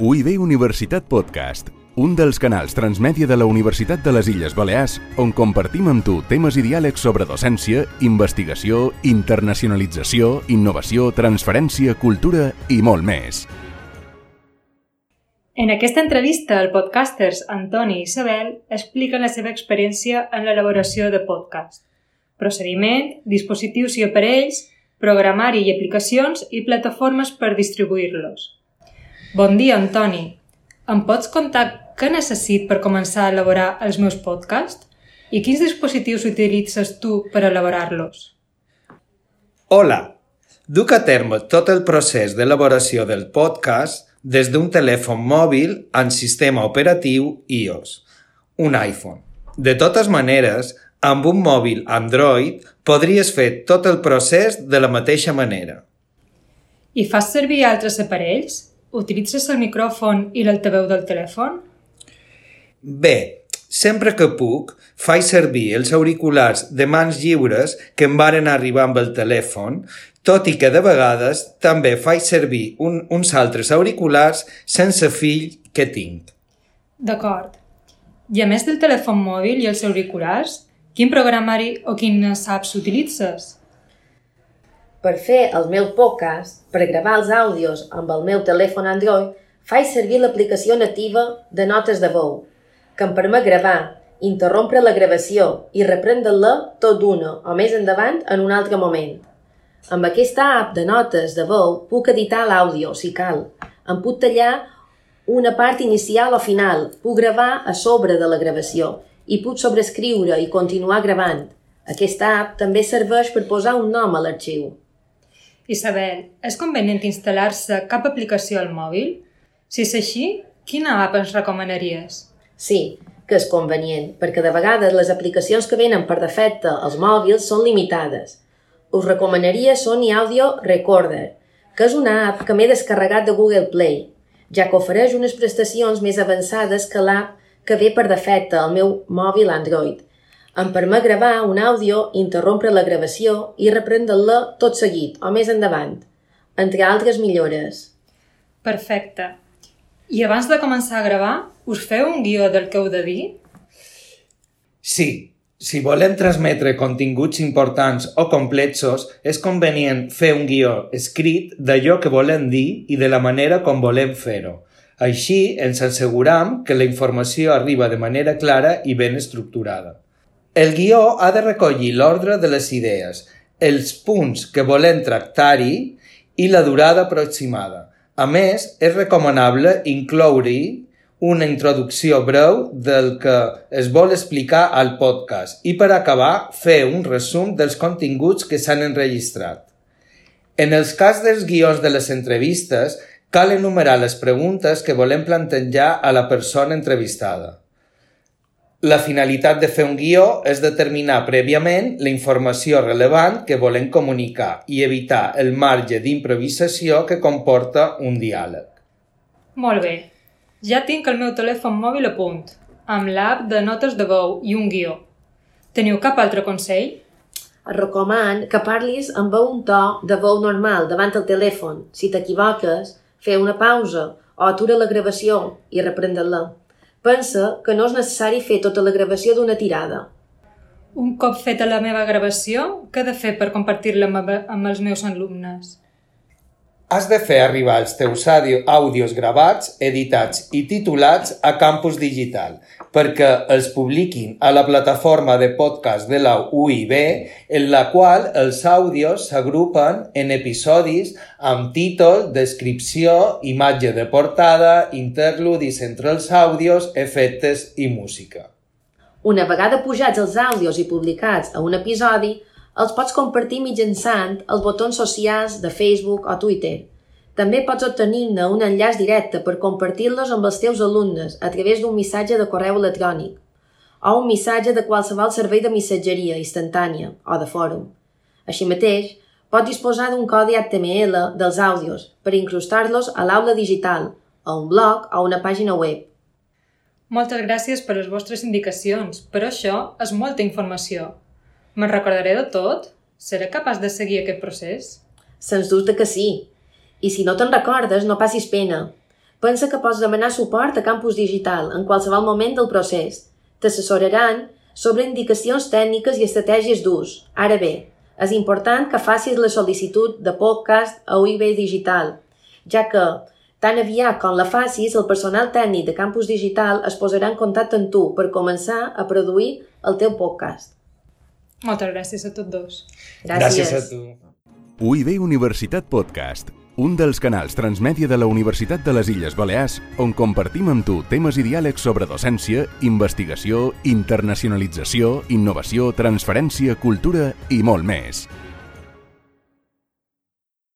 UIB Universitat Podcast, un dels canals transmèdia de la Universitat de les Illes Balears on compartim amb tu temes i diàlegs sobre docència, investigació, internacionalització, innovació, transferència, cultura i molt més. En aquesta entrevista, el podcasters Antoni i Isabel expliquen la seva experiència en l'elaboració de podcast, procediment, dispositius i aparells, programari i aplicacions i plataformes per distribuir-los. Bon dia, Antoni. Em pots contar què necessit per començar a elaborar els meus podcasts? I quins dispositius utilitzes tu per elaborar-los? Hola! Duc a terme tot el procés d'elaboració del podcast des d'un telèfon mòbil en sistema operatiu iOS, un iPhone. De totes maneres, amb un mòbil Android podries fer tot el procés de la mateixa manera. I fas servir altres aparells? Utilitzes el micròfon i l'altaveu del telèfon? Bé, sempre que puc, faig servir els auriculars de mans lliures que em varen arribar amb el telèfon, tot i que de vegades també faig servir un, uns altres auriculars sense fill que tinc. D'acord. I a més del telèfon mòbil i els auriculars, quin programari o quines apps utilitzes? Per fer el meu podcast, per gravar els àudios amb el meu telèfon Android, faig servir l'aplicació nativa de notes de veu, que em permet gravar, interrompre la gravació i reprendre-la tot d'una o més endavant en un altre moment. Amb aquesta app de notes de veu puc editar l'àudio, si cal. Em puc tallar una part inicial o final, puc gravar a sobre de la gravació i puc sobrescriure i continuar gravant. Aquesta app també serveix per posar un nom a l'arxiu. Isabel, és convenient instal·lar-se cap aplicació al mòbil? Si és així, quina app ens recomanaries? Sí, que és convenient, perquè de vegades les aplicacions que venen per defecte als mòbils són limitades. Us recomanaria Sony Audio Recorder, que és una app que m'he descarregat de Google Play, ja que ofereix unes prestacions més avançades que l'app que ve per defecte al meu mòbil Android em permet gravar un àudio, interrompre la gravació i reprendre-la tot seguit o més endavant, entre altres millores. Perfecte. I abans de començar a gravar, us feu un guió del que heu de dir? Sí, si volem transmetre continguts importants o complexos, és convenient fer un guió escrit d'allò que volem dir i de la manera com volem fer-ho. Així ens asseguram que la informació arriba de manera clara i ben estructurada. El guió ha de recollir l'ordre de les idees, els punts que volem tractar-hi i la durada aproximada. A més, és recomanable incloure-hi una introducció breu del que es vol explicar al podcast i per acabar fer un resum dels continguts que s'han enregistrat. En els cas dels guions de les entrevistes, cal enumerar les preguntes que volem plantejar a la persona entrevistada. La finalitat de fer un guió és determinar prèviament la informació relevant que volem comunicar i evitar el marge d'improvisació que comporta un diàleg. Molt bé. Ja tinc el meu telèfon mòbil a punt, amb l'app de notes de veu i un guió. Teniu cap altre consell? Et recoman que parlis amb un to de veu normal davant el telèfon. Si t'equivoques, fer una pausa o atura la gravació i reprendre-la. Pensa que no és necessari fer tota la gravació d'una tirada. Un cop feta la meva gravació, què he de fer per compartir-la amb, amb els meus alumnes? Has de fer arribar els teus àudios gravats, editats i titulats a Campus Digital perquè els publiquin a la plataforma de podcast de la UIB en la qual els àudios s'agrupen en episodis amb títol, descripció, imatge de portada, interludis entre els àudios, efectes i música. Una vegada pujats els àudios i publicats a un episodi, els pots compartir mitjançant els botons socials de Facebook o Twitter. També pots obtenir-ne un enllaç directe per compartir-los amb els teus alumnes a través d'un missatge de correu electrònic o un missatge de qualsevol servei de missatgeria instantània o de fòrum. Així mateix, pot disposar d'un codi HTML dels àudios per incrustar-los a l'aula digital, a un blog o una pàgina web. Moltes gràcies per les vostres indicacions, però això és molta informació. Me'n recordaré de tot? Seré capaç de seguir aquest procés? Sens dubte que sí. I si no te'n recordes, no passis pena. Pensa que pots demanar suport a Campus Digital en qualsevol moment del procés. T'assessoraran sobre indicacions tècniques i estratègies d'ús. Ara bé, és important que facis la sol·licitud de podcast a UIB Digital, ja que tan aviat com la facis, el personal tècnic de Campus Digital es posarà en contacte amb tu per començar a produir el teu podcast. Moltes gràcies a tots dos. Gràcies a tu. UIB Universitat Podcast, un dels canals transmèdia de la Universitat de les Illes Balears on compartim amb tu temes i diàlegs sobre docència, investigació, internacionalització, innovació, transferència, cultura i molt més.